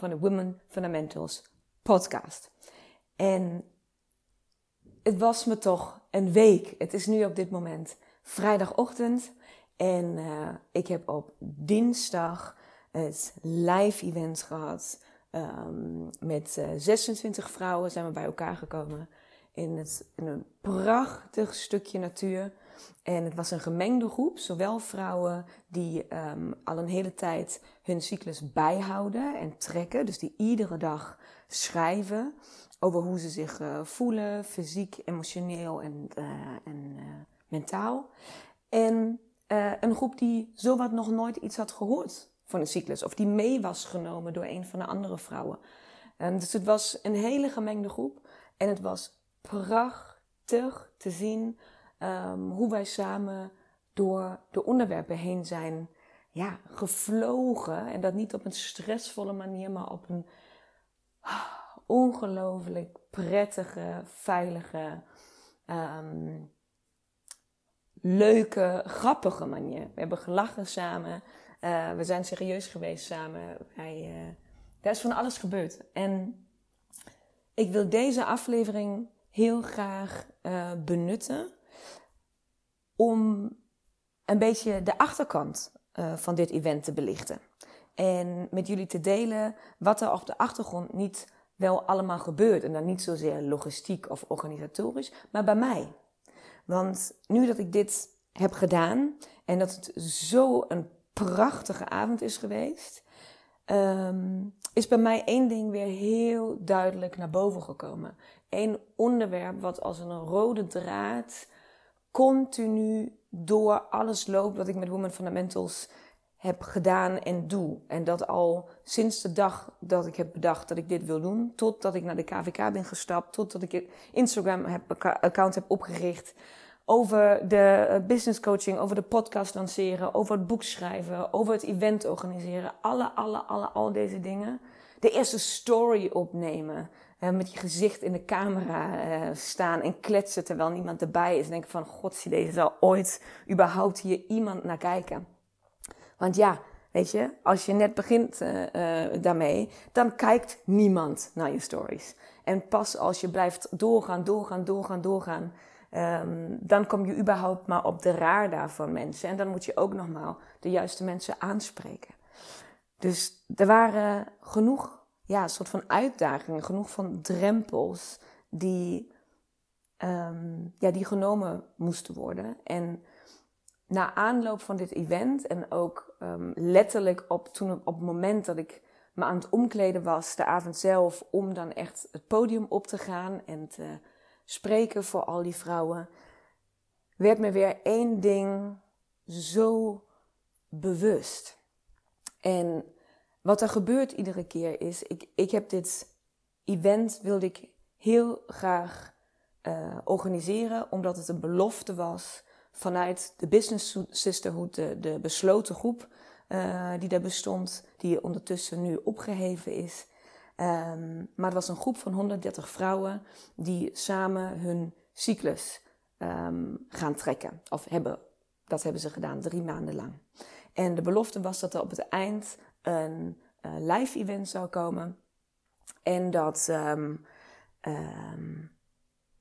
van de Women Fundamentals podcast. En het was me toch een week. Het is nu op dit moment vrijdagochtend. En uh, ik heb op dinsdag het live event gehad. Um, met uh, 26 vrouwen zijn we bij elkaar gekomen. In, het, in een prachtig stukje natuur. En het was een gemengde groep, zowel vrouwen die um, al een hele tijd hun cyclus bijhouden en trekken, dus die iedere dag schrijven over hoe ze zich uh, voelen, fysiek, emotioneel en, uh, en uh, mentaal. En een groep die zowat nog nooit iets had gehoord van een cyclus, of die mee was genomen door een van de andere vrouwen. En dus het was een hele gemengde groep en het was prachtig te zien um, hoe wij samen door de onderwerpen heen zijn ja, gevlogen. En dat niet op een stressvolle manier, maar op een ah, ongelooflijk prettige, veilige, um, leuke, grappige manier. We hebben gelachen samen. Uh, we zijn serieus geweest samen. Wij, uh, daar is van alles gebeurd. En ik wil deze aflevering heel graag uh, benutten om een beetje de achterkant uh, van dit event te belichten. En met jullie te delen wat er op de achtergrond niet wel allemaal gebeurt. En dan niet zozeer logistiek of organisatorisch, maar bij mij. Want nu dat ik dit heb gedaan en dat het zo een prachtige avond is geweest, um, is bij mij één ding weer heel duidelijk naar boven gekomen. Eén onderwerp wat als een rode draad continu door alles loopt wat ik met Women Fundamentals heb gedaan en doe. En dat al sinds de dag dat ik heb bedacht dat ik dit wil doen, totdat ik naar de KVK ben gestapt, totdat ik het Instagram account heb opgericht, over de eh, business coaching, over de podcast lanceren, over het boek schrijven, over het event organiseren, alle, alle, alle, al deze dingen. De eerste story opnemen, met je gezicht in de camera uh, staan en kletsen terwijl niemand erbij is. En denk van, zie deze zal ooit überhaupt hier iemand naar kijken. Want ja, weet je, als je net begint uh, uh, daarmee, dan kijkt niemand naar je stories. En pas als je blijft doorgaan, doorgaan, doorgaan, doorgaan, um, dan kom je überhaupt maar op de radar van mensen. En dan moet je ook nogmaals de juiste mensen aanspreken. Dus er waren genoeg ja, een soort van uitdagingen, genoeg van drempels die, um, ja, die genomen moesten worden. En na aanloop van dit event en ook um, letterlijk op, toen, op het moment dat ik me aan het omkleden was, de avond zelf, om dan echt het podium op te gaan en te spreken voor al die vrouwen, werd me weer één ding zo bewust. En wat er gebeurt iedere keer is, ik, ik heb dit event wilde ik heel graag uh, organiseren, omdat het een belofte was vanuit de Business Sisterhood, de, de besloten groep uh, die daar bestond, die ondertussen nu opgeheven is. Um, maar het was een groep van 130 vrouwen die samen hun cyclus um, gaan trekken. Of hebben, dat hebben ze gedaan, drie maanden lang. En de belofte was dat er op het eind een uh, live event zou komen. En dat um, um,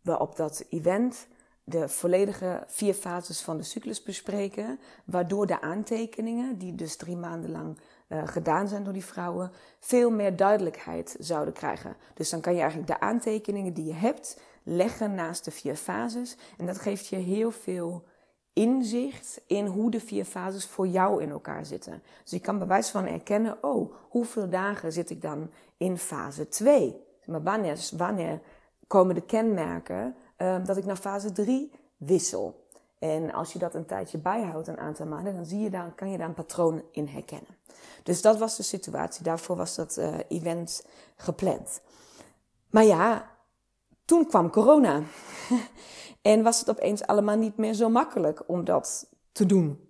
we op dat event de volledige vier fases van de cyclus bespreken. Waardoor de aantekeningen, die dus drie maanden lang uh, gedaan zijn door die vrouwen, veel meer duidelijkheid zouden krijgen. Dus dan kan je eigenlijk de aantekeningen die je hebt leggen naast de vier fases. En dat geeft je heel veel inzicht in hoe de vier fases voor jou in elkaar zitten. Dus je kan bij van erkennen, oh, hoeveel dagen zit ik dan in fase 2? Maar wanneer, wanneer komen de kenmerken uh, dat ik naar fase 3 wissel? En als je dat een tijdje bijhoudt, een aantal maanden, dan zie je daar, kan je daar een patroon in herkennen. Dus dat was de situatie. Daarvoor was dat uh, event gepland. Maar ja, toen kwam corona. en was het opeens allemaal niet meer zo makkelijk om dat te doen.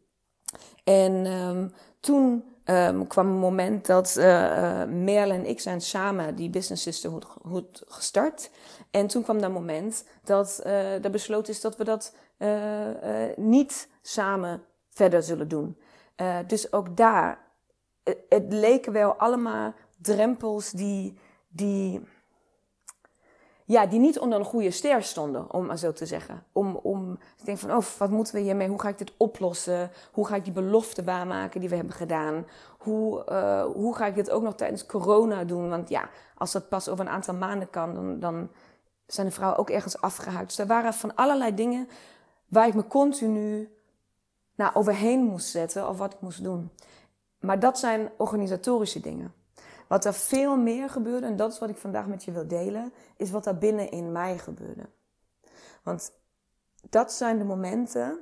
En um, toen um, kwam een moment dat uh, Merle en ik zijn samen die Business Sisterhood gestart. En toen kwam dat moment dat uh, er besloten is dat we dat niet samen verder zullen doen. dus ook daar, het leken wel allemaal drempels die, die ja, die niet onder een goede ster stonden, om maar zo te zeggen. Om, om te denken van, oh, wat moeten we hiermee? Hoe ga ik dit oplossen? Hoe ga ik die belofte waarmaken die we hebben gedaan? Hoe, uh, hoe ga ik dit ook nog tijdens corona doen? Want ja, als dat pas over een aantal maanden kan, dan, dan zijn de vrouwen ook ergens afgehaakt. Dus er waren van allerlei dingen waar ik me continu nou, overheen moest zetten of wat ik moest doen. Maar dat zijn organisatorische dingen. Wat er veel meer gebeurde, en dat is wat ik vandaag met je wil delen, is wat er binnen in mij gebeurde. Want dat zijn de momenten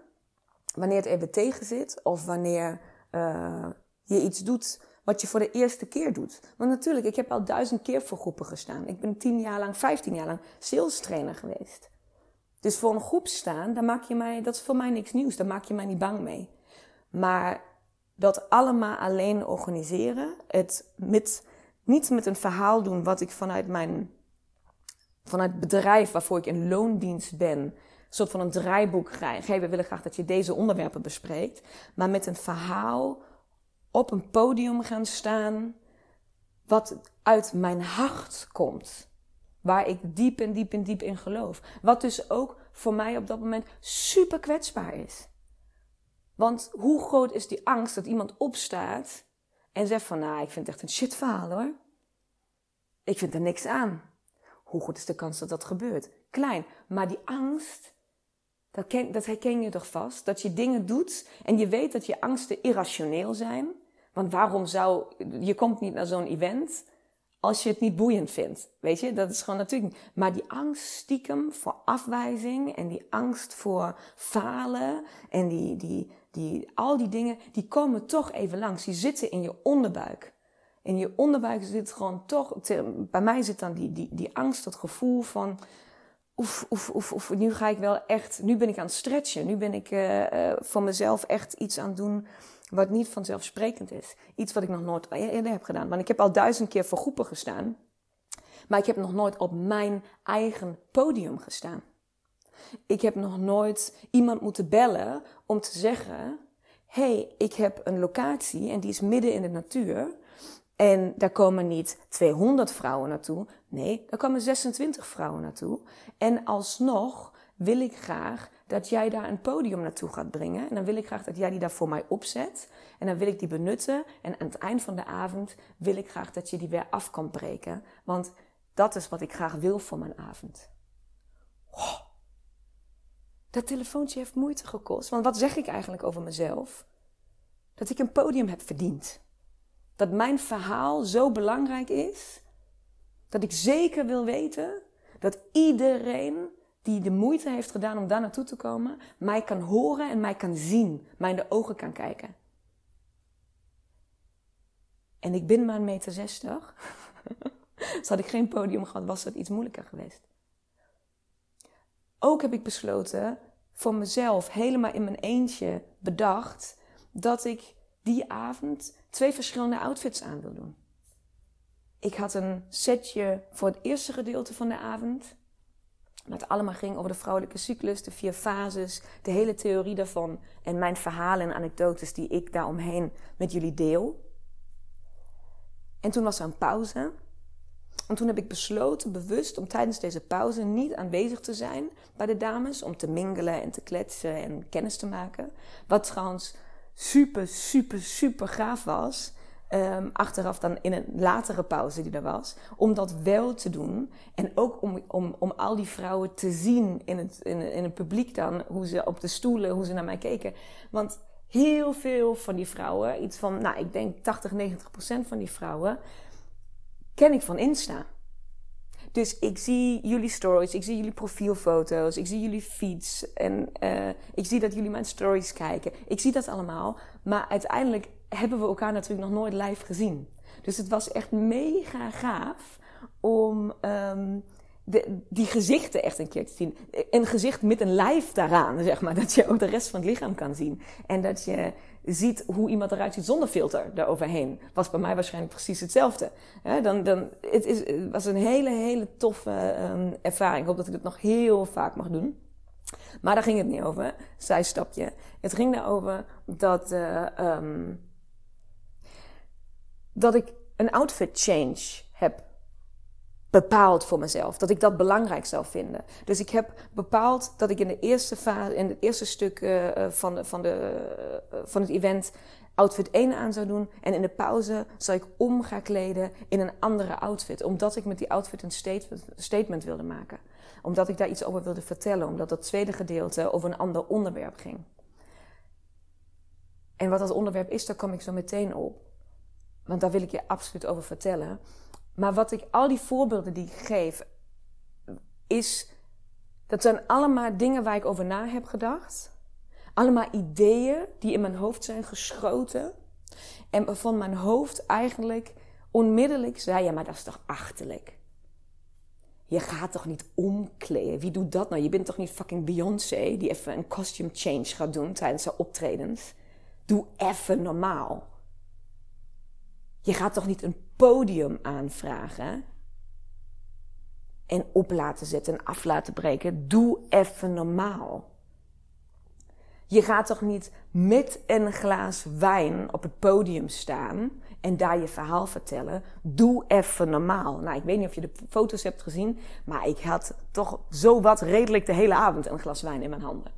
wanneer het even tegen zit of wanneer uh, je iets doet wat je voor de eerste keer doet. Want natuurlijk, ik heb al duizend keer voor groepen gestaan. Ik ben tien jaar lang, vijftien jaar lang sales trainer geweest. Dus voor een groep staan, daar maak je mij, dat is voor mij niks nieuws. Daar maak je mij niet bang mee. Maar dat allemaal alleen organiseren, het met niet met een verhaal doen wat ik vanuit mijn vanuit het bedrijf waarvoor ik in loondienst ben, een soort van een draaiboek krijg. Hey, we willen graag dat je deze onderwerpen bespreekt. Maar met een verhaal op een podium gaan staan wat uit mijn hart komt. Waar ik diep en diep en diep in geloof. Wat dus ook voor mij op dat moment super kwetsbaar is. Want hoe groot is die angst dat iemand opstaat en zegt van, nou, ik vind het echt een shit verhaal hoor. Ik vind er niks aan. Hoe goed is de kans dat dat gebeurt? Klein. Maar die angst, dat, dat herken je toch vast? Dat je dingen doet en je weet dat je angsten irrationeel zijn. Want waarom zou, je komt niet naar zo'n event als je het niet boeiend vindt. Weet je, dat is gewoon natuurlijk. Maar die angst stiekem voor afwijzing en die angst voor falen en die, die, die, al die dingen, die komen toch even langs. Die zitten in je onderbuik. In je onderbuik zit gewoon toch, bij mij zit dan die, die, die angst, dat gevoel van, oef, oef, oef, oef, nu ga ik wel echt, nu ben ik aan het stretchen. Nu ben ik uh, voor mezelf echt iets aan het doen wat niet vanzelfsprekend is. Iets wat ik nog nooit eerder heb gedaan. Want ik heb al duizend keer voor groepen gestaan. Maar ik heb nog nooit op mijn eigen podium gestaan. Ik heb nog nooit iemand moeten bellen om te zeggen: hey, ik heb een locatie en die is midden in de natuur. En daar komen niet 200 vrouwen naartoe. Nee, daar komen 26 vrouwen naartoe. En alsnog wil ik graag dat jij daar een podium naartoe gaat brengen. En dan wil ik graag dat jij die daar voor mij opzet. En dan wil ik die benutten. En aan het eind van de avond wil ik graag dat je die weer af kan breken. Want dat is wat ik graag wil voor mijn avond. Oh. Dat telefoontje heeft moeite gekost. Want wat zeg ik eigenlijk over mezelf? Dat ik een podium heb verdiend. Dat mijn verhaal zo belangrijk is. Dat ik zeker wil weten dat iedereen die de moeite heeft gedaan om daar naartoe te komen, mij kan horen en mij kan zien, mij in de ogen kan kijken. En ik ben maar een meter zestig. dus had ik geen podium gehad, was dat iets moeilijker geweest. Ook heb ik besloten voor mezelf, helemaal in mijn eentje bedacht, dat ik die avond twee verschillende outfits aan wil doen. Ik had een setje voor het eerste gedeelte van de avond. Dat allemaal ging over de vrouwelijke cyclus, de vier fases, de hele theorie daarvan en mijn verhalen en anekdotes die ik daaromheen met jullie deel. En toen was er een pauze. En toen heb ik besloten, bewust, om tijdens deze pauze niet aanwezig te zijn bij de dames. Om te mingelen en te kletsen en kennis te maken. Wat trouwens super, super, super gaaf was. Um, achteraf dan in een latere pauze die er was. Om dat wel te doen. En ook om, om, om al die vrouwen te zien in het, in, in het publiek dan. Hoe ze op de stoelen, hoe ze naar mij keken. Want heel veel van die vrouwen, iets van, nou ik denk 80, 90 procent van die vrouwen, ken ik van Insta. Dus ik zie jullie stories, ik zie jullie profielfoto's, ik zie jullie feeds en uh, ik zie dat jullie mijn stories kijken. Ik zie dat allemaal, maar uiteindelijk hebben we elkaar natuurlijk nog nooit live gezien. Dus het was echt mega gaaf om de, die gezichten echt een keer te zien. Een gezicht met een lijf daaraan, zeg maar. Dat je ook de rest van het lichaam kan zien. En dat je ziet hoe iemand eruit ziet zonder filter eroverheen. Was bij mij waarschijnlijk precies hetzelfde. dan, dan, het, is, was een hele, hele toffe um, ervaring. Ik hoop dat ik het nog heel vaak mag doen. Maar daar ging het niet over, zijstapje. Het ging erover dat, uh, um, dat ik een outfit change heb bepaald voor mezelf. Dat ik dat belangrijk zou vinden. Dus ik heb bepaald dat ik in de eerste fase, in het eerste stuk uh, van, de, van, de, uh, van het event outfit 1 aan zou doen. En in de pauze zou ik om kleden in een andere outfit. Omdat ik met die outfit een statement, statement wilde maken. Omdat ik daar iets over wilde vertellen. Omdat dat tweede gedeelte over een ander onderwerp ging. En wat dat onderwerp is, daar kom ik zo meteen op. Want daar wil ik je absoluut over vertellen. Maar wat ik, al die voorbeelden die ik geef, is, dat zijn allemaal dingen waar ik over na heb gedacht. Allemaal ideeën die in mijn hoofd zijn geschoten. En waarvan mijn hoofd eigenlijk onmiddellijk zei, ja, maar dat is toch achterlijk. Je gaat toch niet omkleden? Wie doet dat nou? Je bent toch niet fucking Beyoncé die even een costume change gaat doen tijdens haar optredens? Doe even normaal. Je gaat toch niet een podium aanvragen en op laten zetten en af laten breken? Doe even normaal. Je gaat toch niet met een glaas wijn op het podium staan en daar je verhaal vertellen? Doe even normaal. Nou, ik weet niet of je de foto's hebt gezien, maar ik had toch zo wat redelijk de hele avond een glas wijn in mijn handen.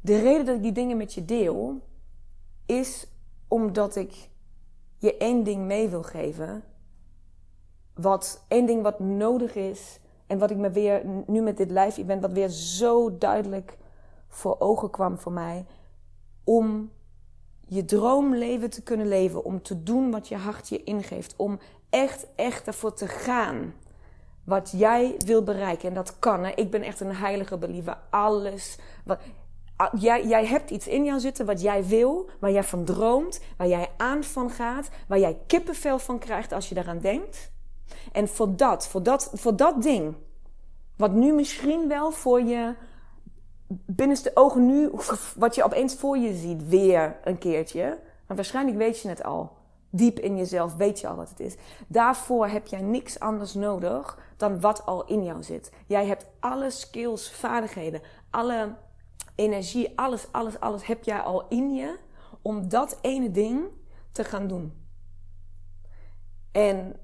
De reden dat ik die dingen met je deel, is omdat ik je één ding mee wil geven. Wat één ding wat nodig is. En wat ik me weer nu met dit live event, wat weer zo duidelijk voor ogen kwam voor mij. Om je droomleven te kunnen leven. Om te doen wat je hart je ingeeft. Om echt, echt ervoor te gaan. Wat jij wil bereiken. En dat kan. Hè? Ik ben echt een heilige believer. Alles. Wat, jij, jij hebt iets in jou zitten wat jij wil, waar jij van droomt, waar jij aan van gaat, waar jij kippenvel van krijgt als je daaraan denkt. En voor dat, voor dat, voor dat ding, wat nu misschien wel voor je binnenste ogen nu, wat je opeens voor je ziet, weer een keertje. Maar waarschijnlijk weet je het al. Diep in jezelf weet je al wat het is. Daarvoor heb jij niks anders nodig dan wat al in jou zit. Jij hebt alle skills, vaardigheden, alle energie, alles, alles, alles heb jij al in je om dat ene ding te gaan doen. En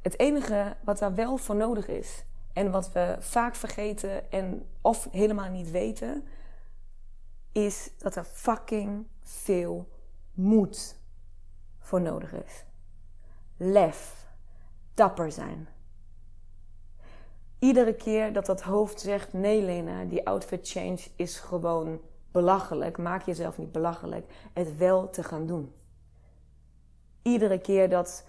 het enige wat daar wel voor nodig is en wat we vaak vergeten en of helemaal niet weten, is dat er fucking veel moed voor nodig is. Lef, dapper zijn. Iedere keer dat dat hoofd zegt: nee, Lena, die outfit change is gewoon belachelijk. Maak jezelf niet belachelijk. Het wel te gaan doen. Iedere keer dat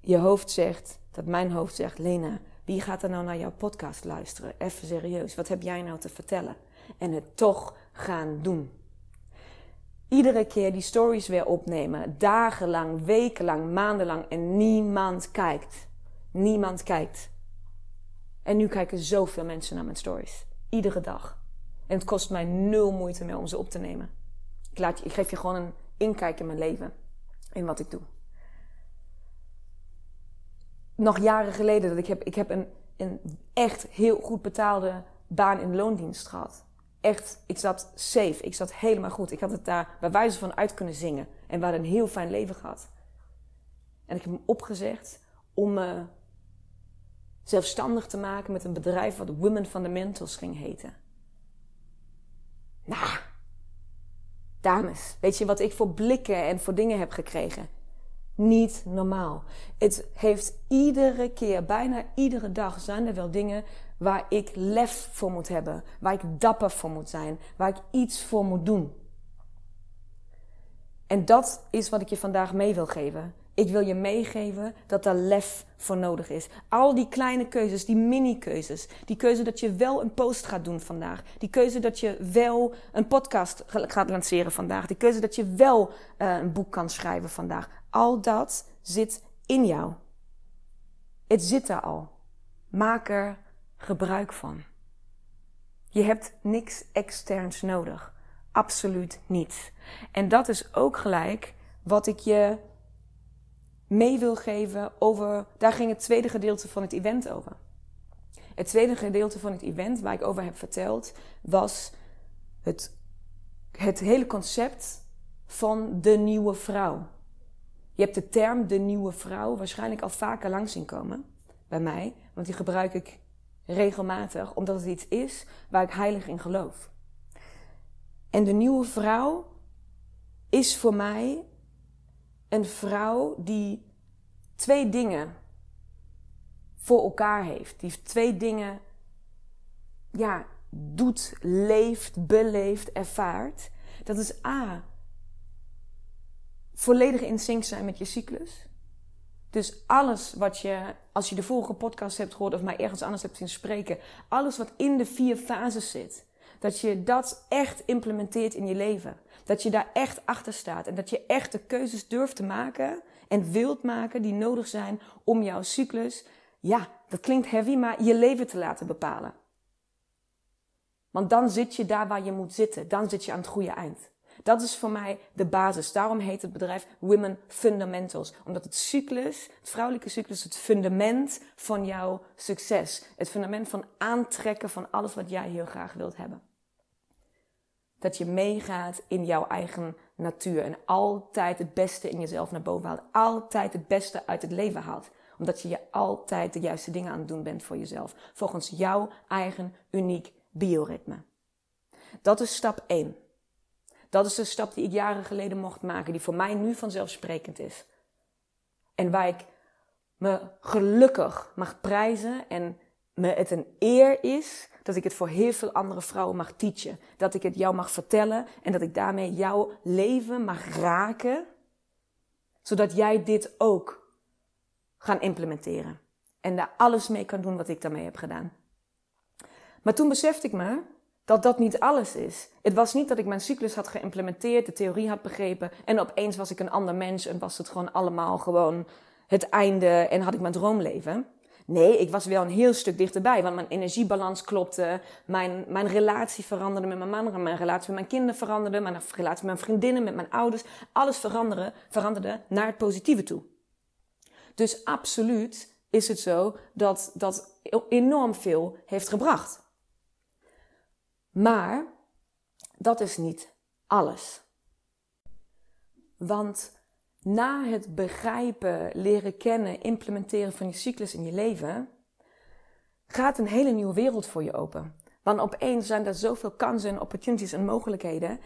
je hoofd zegt, dat mijn hoofd zegt: Lena, wie gaat er nou naar jouw podcast luisteren? Even serieus, wat heb jij nou te vertellen? En het toch gaan doen. Iedere keer die stories weer opnemen, dagenlang, wekenlang, maandenlang en niemand kijkt. Niemand kijkt. En nu kijken zoveel mensen naar mijn stories. Iedere dag. En het kost mij nul moeite meer om ze op te nemen. Ik, laat ik geef je gewoon een inkijk in mijn leven. In wat ik doe. Nog jaren geleden dat ik heb, ik heb een, een echt heel goed betaalde baan in loondienst gehad. Echt, ik zat safe. Ik zat helemaal goed. Ik had het daar bij wijze van uit kunnen zingen. En we hadden een heel fijn leven gehad. En ik heb hem opgezegd om me zelfstandig te maken met een bedrijf wat Women Fundamentals ging heten. Nou, dames, weet je wat ik voor blikken en voor dingen heb gekregen? Niet normaal. Het heeft iedere keer, bijna iedere dag, zijn er wel dingen waar ik lef voor moet hebben, waar ik dapper voor moet zijn, waar ik iets voor moet doen. En dat is wat ik je vandaag mee wil geven. Ik wil je meegeven dat daar lef voor nodig is. Al die kleine keuzes, die mini-keuzes. Die keuze dat je wel een post gaat doen vandaag. Die keuze dat je wel een podcast gaat lanceren vandaag. Die keuze dat je wel uh, een boek kan schrijven vandaag. Al dat zit in jou. Het zit daar al. Maak er gebruik van. Je hebt niks externs nodig. Absoluut niet. En dat is ook gelijk wat ik je mee wil geven over. Daar ging het tweede gedeelte van het event over. Het tweede gedeelte van het event waar ik over heb verteld was het, het hele concept van de nieuwe vrouw. Je hebt de term de nieuwe vrouw waarschijnlijk al vaker langs zien komen bij mij, want die gebruik ik regelmatig omdat het iets is waar ik heilig in geloof. En de nieuwe vrouw is voor mij een vrouw die twee dingen voor elkaar heeft. Die twee dingen ja, doet, leeft, beleeft, ervaart. Dat is A. Volledig in sync zijn met je cyclus. Dus alles wat je, als je de vorige podcast hebt gehoord of mij ergens anders hebt zien spreken, alles wat in de vier fases zit, dat je dat echt implementeert in je leven. Dat je daar echt achter staat en dat je echt de keuzes durft te maken en wilt maken die nodig zijn om jouw cyclus, ja, dat klinkt heavy, maar je leven te laten bepalen. Want dan zit je daar waar je moet zitten. Dan zit je aan het goede eind. Dat is voor mij de basis. Daarom heet het bedrijf Women Fundamentals. Omdat het cyclus, het vrouwelijke cyclus, het fundament van jouw succes. Het fundament van aantrekken van alles wat jij heel graag wilt hebben. Dat je meegaat in jouw eigen natuur en altijd het beste in jezelf naar boven haalt. Altijd het beste uit het leven haalt. Omdat je je altijd de juiste dingen aan het doen bent voor jezelf. Volgens jouw eigen uniek bioritme. Dat is stap 1. Dat is de stap die ik jaren geleden mocht maken, die voor mij nu vanzelfsprekend is. En waar ik me gelukkig mag prijzen en me het een eer is dat ik het voor heel veel andere vrouwen mag teachen. Dat ik het jou mag vertellen en dat ik daarmee jouw leven mag raken, zodat jij dit ook gaan implementeren. En daar alles mee kan doen wat ik daarmee heb gedaan. Maar toen besefte ik me dat dat niet alles is. Het was niet dat ik mijn cyclus had geïmplementeerd, de theorie had begrepen en opeens was ik een ander mens en was het gewoon allemaal gewoon het einde en had ik mijn droomleven. Nee, ik was wel een heel stuk dichterbij, want mijn energiebalans klopte, mijn, mijn relatie veranderde met mijn man, mijn relatie met mijn kinderen veranderde, mijn relatie met mijn vriendinnen, met mijn ouders, alles veranderde, veranderde naar het positieve toe. Dus absoluut is het zo dat dat enorm veel heeft gebracht. Maar dat is niet alles. Want na het begrijpen, leren kennen, implementeren van je cyclus in je leven, gaat een hele nieuwe wereld voor je open. Want opeens zijn er zoveel kansen en opportunities en mogelijkheden,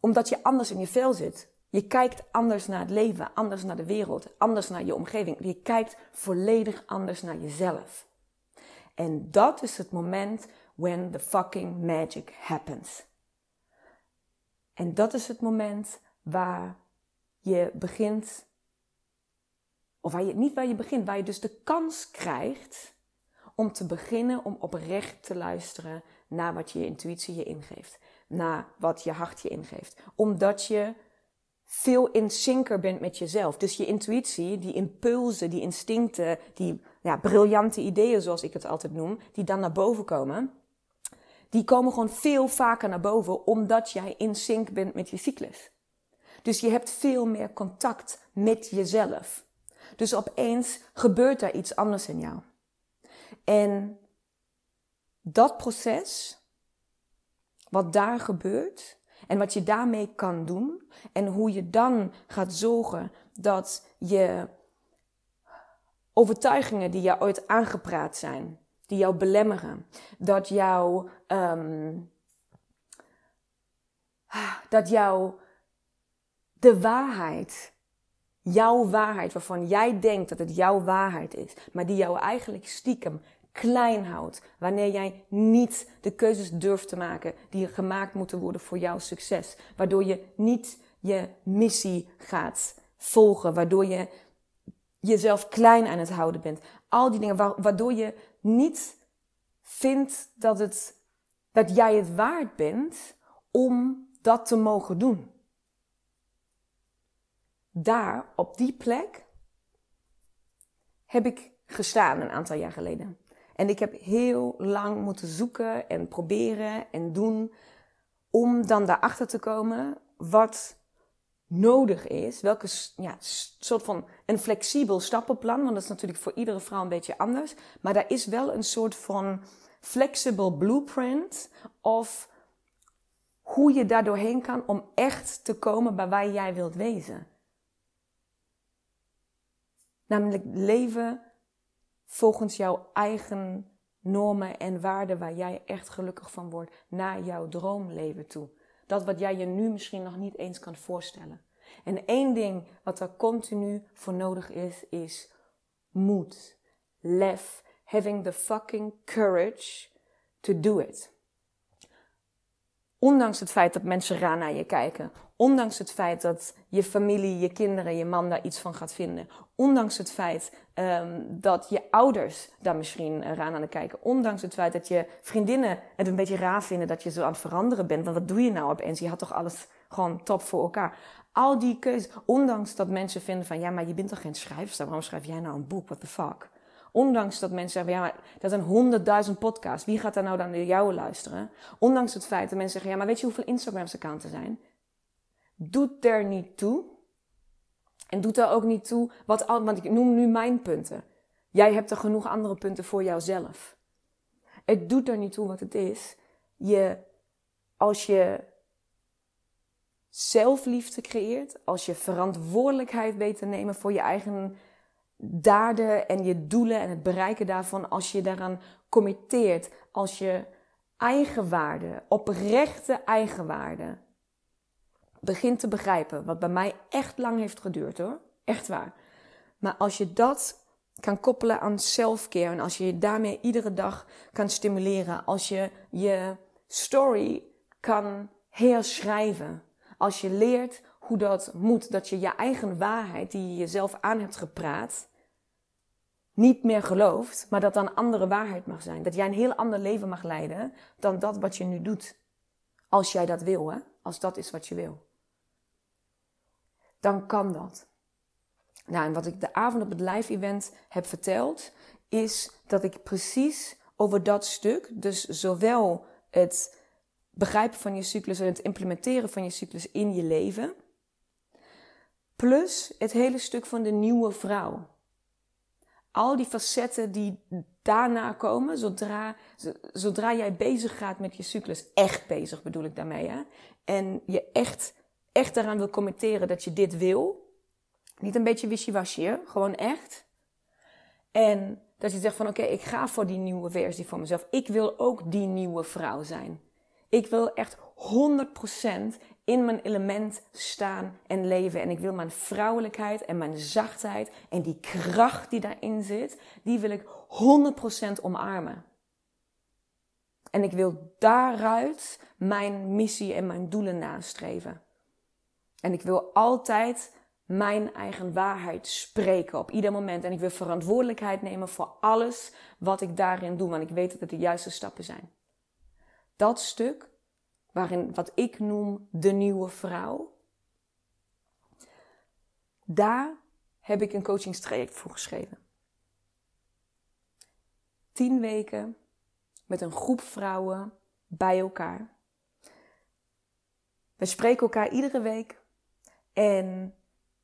omdat je anders in je vel zit. Je kijkt anders naar het leven, anders naar de wereld, anders naar je omgeving. Je kijkt volledig anders naar jezelf. En dat is het moment when the fucking magic happens. En dat is het moment waar je begint, of waar je, niet waar je begint, waar je dus de kans krijgt om te beginnen om oprecht te luisteren naar wat je intuïtie je ingeeft. Naar wat je hart je ingeeft. Omdat je veel in syncer bent met jezelf. Dus je intuïtie, die impulsen, die instincten, die ja, briljante ideeën zoals ik het altijd noem, die dan naar boven komen, die komen gewoon veel vaker naar boven omdat jij in sync bent met je cyclus. Dus je hebt veel meer contact met jezelf. Dus opeens gebeurt er iets anders in jou. En dat proces, wat daar gebeurt en wat je daarmee kan doen en hoe je dan gaat zorgen dat je overtuigingen die jou ooit aangepraat zijn, die jou belemmeren, dat jou, ehm, dat jou de waarheid, jouw waarheid, waarvan jij denkt dat het jouw waarheid is, maar die jou eigenlijk stiekem klein houdt. Wanneer jij niet de keuzes durft te maken die gemaakt moeten worden voor jouw succes. Waardoor je niet je missie gaat volgen. Waardoor je jezelf klein aan het houden bent. Al die dingen waardoor je niet vindt dat, het, dat jij het waard bent om dat te mogen doen. Daar, op die plek, heb ik gestaan een aantal jaar geleden. En ik heb heel lang moeten zoeken en proberen en doen om dan daarachter te komen wat nodig is. Welke ja, soort van een flexibel stappenplan, want dat is natuurlijk voor iedere vrouw een beetje anders. Maar daar is wel een soort van flexible blueprint of hoe je daar doorheen kan om echt te komen bij waar jij wilt wezen. Namelijk leven volgens jouw eigen normen en waarden waar jij echt gelukkig van wordt naar jouw droomleven toe. Dat wat jij je nu misschien nog niet eens kan voorstellen. En één ding wat er continu voor nodig is, is moed, lef, having the fucking courage to do it. Ondanks het feit dat mensen raar naar je kijken. Ondanks het feit dat je familie, je kinderen, je man daar iets van gaat vinden. Ondanks het feit um, dat je ouders daar misschien raar aan kijken. Ondanks het feit dat je vriendinnen het een beetje raar vinden dat je zo aan het veranderen bent. Want wat doe je nou opeens? Je had toch alles gewoon top voor elkaar. Al die keuzes. Ondanks dat mensen vinden van ja, maar je bent toch geen schrijfster? Waarom schrijf jij nou een boek? What the fuck? Ondanks dat mensen zeggen, ja, maar dat zijn honderdduizend podcasts. Wie gaat daar nou dan naar jou luisteren? Ondanks het feit dat mensen zeggen, ja, maar weet je hoeveel Instagrams-accounts er zijn? Doet er niet toe. En doet er ook niet toe wat, want ik noem nu mijn punten. Jij hebt er genoeg andere punten voor jouzelf. Het doet er niet toe wat het is. Je, als je zelfliefde creëert, als je verantwoordelijkheid weet te nemen voor je eigen daden en je doelen en het bereiken daarvan, als je daaraan committeert, als je eigenwaarde, oprechte eigenwaarde, begint te begrijpen, wat bij mij echt lang heeft geduurd hoor, echt waar. Maar als je dat kan koppelen aan self-care en als je je daarmee iedere dag kan stimuleren, als je je story kan herschrijven, als je leert hoe dat moet. Dat je je eigen waarheid, die je jezelf aan hebt gepraat, niet meer gelooft, maar dat dan andere waarheid mag zijn. Dat jij een heel ander leven mag leiden dan dat wat je nu doet. Als jij dat wil, hè? Als dat is wat je wil. Dan kan dat. Nou, en wat ik de avond op het live event heb verteld, is dat ik precies over dat stuk, dus zowel het begrijpen van je cyclus en het implementeren van je cyclus in je leven, Plus het hele stuk van de nieuwe vrouw. Al die facetten die daarna komen, zodra, zodra jij bezig gaat met je cyclus, echt bezig bedoel ik daarmee, hè? en je echt, echt daaraan wil committeren dat je dit wil, niet een beetje wishy-washy, gewoon echt. En dat je zegt van oké, ik ga voor die nieuwe versie van mezelf. Ik wil ook die nieuwe vrouw zijn. Ik wil echt 100% in mijn element staan en leven. En ik wil mijn vrouwelijkheid en mijn zachtheid en die kracht die daarin zit, die wil ik 100% omarmen. En ik wil daaruit mijn missie en mijn doelen nastreven. En ik wil altijd mijn eigen waarheid spreken op ieder moment. En ik wil verantwoordelijkheid nemen voor alles wat ik daarin doe, want ik weet dat het de juiste stappen zijn. Dat stuk waarin wat ik noem de nieuwe vrouw. Daar heb ik een coachingstraject voor geschreven. Tien weken met een groep vrouwen bij elkaar. We spreken elkaar iedere week. En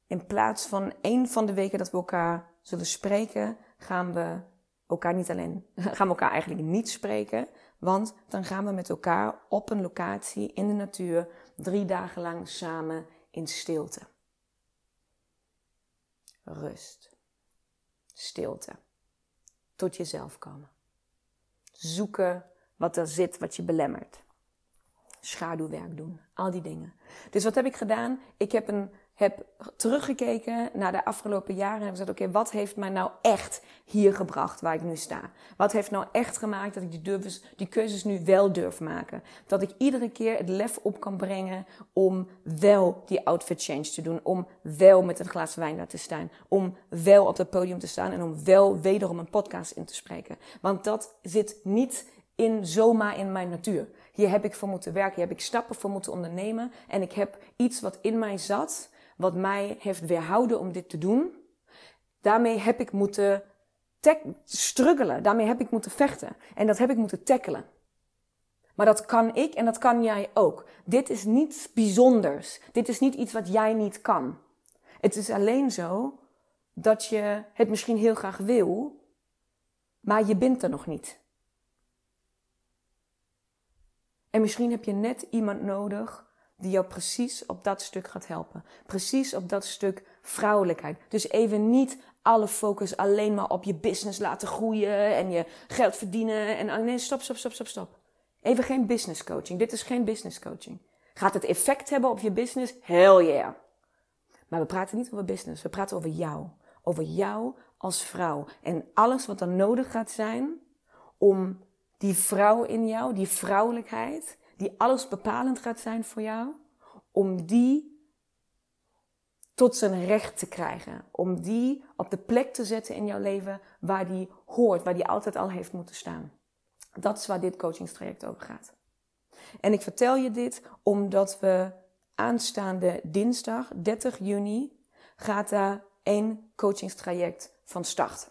in plaats van één van de weken dat we elkaar zullen spreken, gaan we elkaar niet alleen, gaan we elkaar eigenlijk niet spreken, want dan gaan we met elkaar op een locatie in de natuur drie dagen lang samen in stilte. Rust. stilte. Tot jezelf komen. Zoeken wat er zit, wat je belemmert. Schaduwwerk doen. Al die dingen. Dus wat heb ik gedaan? Ik heb een heb teruggekeken naar de afgelopen jaren en heb gezegd: oké, wat heeft mij nou echt hier gebracht waar ik nu sta? Wat heeft nou echt gemaakt dat ik die, durf, die keuzes nu wel durf maken? Dat ik iedere keer het lef op kan brengen om wel die outfit change te doen, om wel met een glas wijn daar te staan, om wel op het podium te staan en om wel wederom een podcast in te spreken. Want dat zit niet in zomaar in mijn natuur. Hier heb ik voor moeten werken, hier heb ik stappen voor moeten ondernemen en ik heb iets wat in mij zat wat mij heeft weerhouden om dit te doen. Daarmee heb ik moeten struggelen. Daarmee heb ik moeten vechten. En dat heb ik moeten tackelen. Maar dat kan ik en dat kan jij ook. Dit is niets bijzonders. Dit is niet iets wat jij niet kan. Het is alleen zo dat je het misschien heel graag wil, maar je bent er nog niet. En misschien heb je net iemand nodig die jou precies op dat stuk gaat helpen. Precies op dat stuk vrouwelijkheid. Dus even niet alle focus alleen maar op je business laten groeien en je geld verdienen. En nee, stop, stop, stop, stop, stop. Even geen business coaching. Dit is geen business coaching. Gaat het effect hebben op je business? Hell yeah. Maar we praten niet over business. We praten over jou. Over jou als vrouw. En alles wat er nodig gaat zijn om die vrouw in jou, die vrouwelijkheid, die alles bepalend gaat zijn voor jou, om die tot zijn recht te krijgen. Om die op de plek te zetten in jouw leven waar die hoort, waar die altijd al heeft moeten staan. Dat is waar dit coachingstraject over gaat. En ik vertel je dit omdat we aanstaande dinsdag 30 juni gaat daar één coachingstraject van start.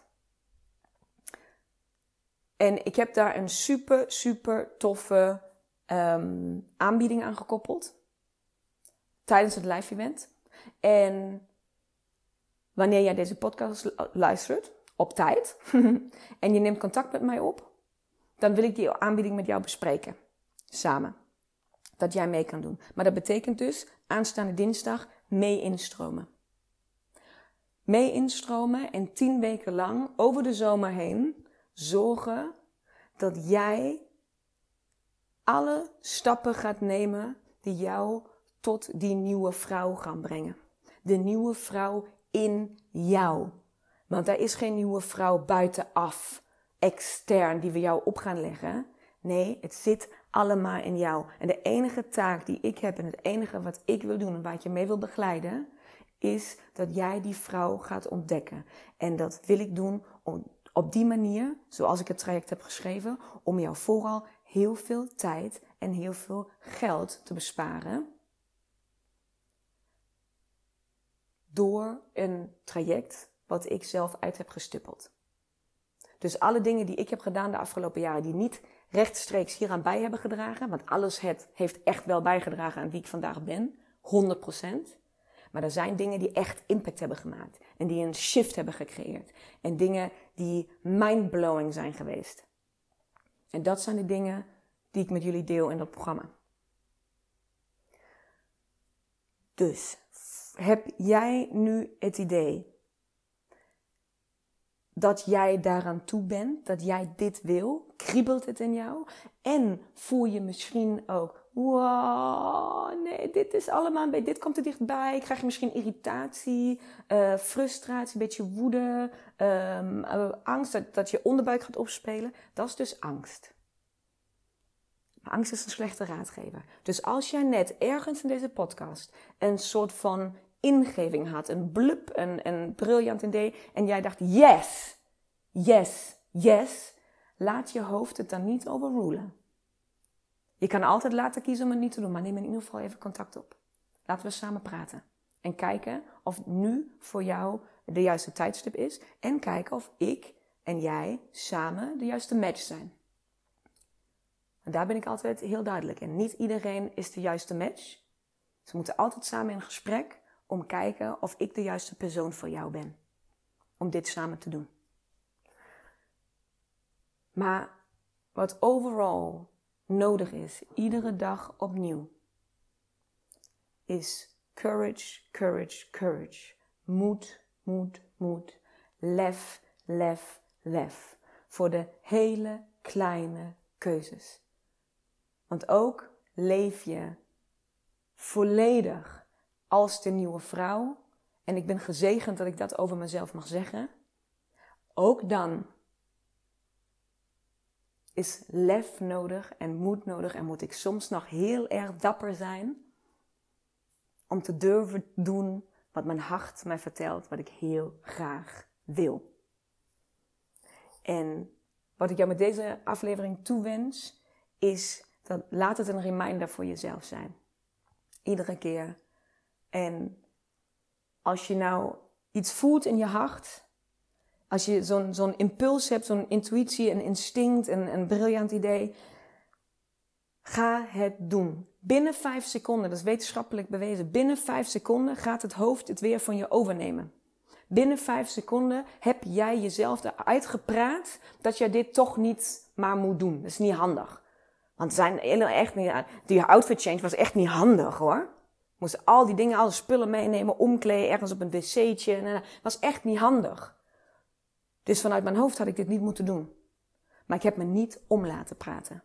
En ik heb daar een super, super toffe um, aanbieding aan gekoppeld. Tijdens het live event. En wanneer jij deze podcast luistert, op tijd, en je neemt contact met mij op, dan wil ik die aanbieding met jou bespreken. Samen. Dat jij mee kan doen. Maar dat betekent dus aanstaande dinsdag mee instromen. Mee instromen en tien weken lang over de zomer heen zorgen dat jij alle stappen gaat nemen die jou tot die nieuwe vrouw gaan brengen. De nieuwe vrouw in jou. Want er is geen nieuwe vrouw buitenaf, extern, die we jou op gaan leggen. Nee, het zit allemaal in jou. En de enige taak die ik heb en het enige wat ik wil doen en waar je mee wil begeleiden, is dat jij die vrouw gaat ontdekken. En dat wil ik doen op die manier, zoals ik het traject heb geschreven, om jou vooral heel veel tijd en heel veel geld te besparen. Door een traject wat ik zelf uit heb gestippeld. Dus alle dingen die ik heb gedaan de afgelopen jaren, die niet rechtstreeks hieraan bij hebben gedragen, want alles het heeft echt wel bijgedragen aan wie ik vandaag ben, 100%. Maar er zijn dingen die echt impact hebben gemaakt en die een shift hebben gecreëerd. En dingen die mindblowing zijn geweest. En dat zijn de dingen die ik met jullie deel in dat programma. Dus heb jij nu het idee dat jij daaraan toe bent, dat jij dit wil? Kriebelt het in jou? En voel je misschien ook, wow, nee, dit is allemaal, een beetje, dit komt er dichtbij. Krijg je misschien irritatie, uh, frustratie, een beetje woede, um, angst dat, je onderbuik gaat opspelen. Dat is dus angst. Angst is een slechte raadgever. Dus als jij net ergens in deze podcast een soort van ingeving had, een blub, een, een briljant idee, en jij dacht, yes, yes, yes, laat je hoofd het dan niet overrulen. Je kan altijd laten kiezen om het niet te doen, maar neem in ieder geval even contact op. Laten we samen praten. En kijken of nu voor jou de juiste tijdstip is. En kijken of ik en jij samen de juiste match zijn. En daar ben ik altijd heel duidelijk in. Niet iedereen is de juiste match. Ze moeten altijd samen in gesprek om kijken of ik de juiste persoon voor jou ben. Om dit samen te doen. Maar wat overal nodig is, iedere dag opnieuw, is courage, courage, courage. Moed, moed, moed. Lef, lef, lef. Voor de hele kleine keuzes. Want ook leef je volledig als de nieuwe vrouw. En ik ben gezegend dat ik dat over mezelf mag zeggen. Ook dan is lef nodig en moed nodig en moet ik soms nog heel erg dapper zijn om te durven doen wat mijn hart mij vertelt, wat ik heel graag wil. En wat ik jou met deze aflevering toewens, is dat laat het een reminder voor jezelf zijn. Iedere keer. En als je nou iets voelt in je hart, als je zo'n impuls hebt, zo'n intuïtie, een instinct, een, een briljant idee, ga het doen. Binnen vijf seconden, dat is wetenschappelijk bewezen, binnen vijf seconden gaat het hoofd het weer van je overnemen. Binnen vijf seconden heb jij jezelf eruit gepraat dat jij dit toch niet maar moet doen. Dat is niet handig. Want zijn echt niet, die outfit change was echt niet handig hoor. Moest al die dingen, alle spullen meenemen, omkleden, ergens op een wc'tje. Dat was echt niet handig. Dus vanuit mijn hoofd had ik dit niet moeten doen. Maar ik heb me niet om laten praten.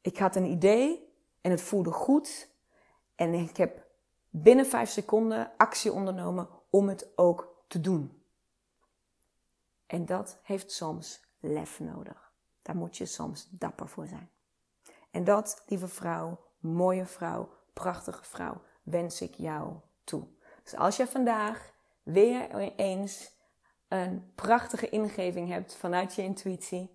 Ik had een idee en het voelde goed. En ik heb binnen vijf seconden actie ondernomen om het ook te doen. En dat heeft soms lef nodig. Daar moet je soms dapper voor zijn. En dat, lieve vrouw, mooie vrouw, prachtige vrouw, wens ik jou toe. Dus als je vandaag weer eens een prachtige ingeving hebt vanuit je intuïtie,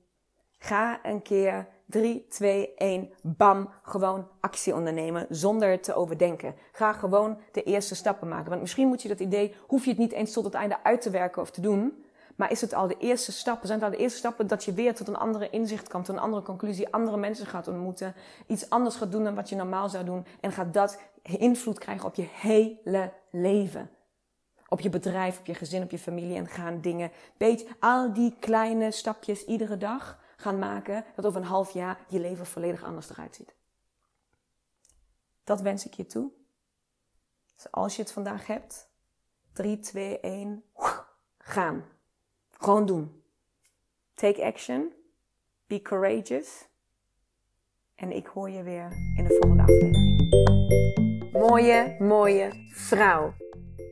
ga een keer 3, 2, 1, bam, gewoon actie ondernemen zonder te overdenken. Ga gewoon de eerste stappen maken. Want misschien moet je dat idee, hoef je het niet eens tot het einde uit te werken of te doen. Maar is het al de eerste stappen? Zijn het al de eerste stappen dat je weer tot een andere inzicht komt, een andere conclusie, andere mensen gaat ontmoeten, iets anders gaat doen dan wat je normaal zou doen en gaat dat invloed krijgen op je hele leven? Op je bedrijf, op je gezin, op je familie en gaan dingen, beetje al die kleine stapjes iedere dag gaan maken dat over een half jaar je leven volledig anders eruit ziet. Dat wens ik je toe. Dus als je het vandaag hebt, 3, 2, 1, gaan. Gewoon doen. Take action. Be courageous. En ik hoor je weer in de volgende aflevering. Mooie, mooie vrouw.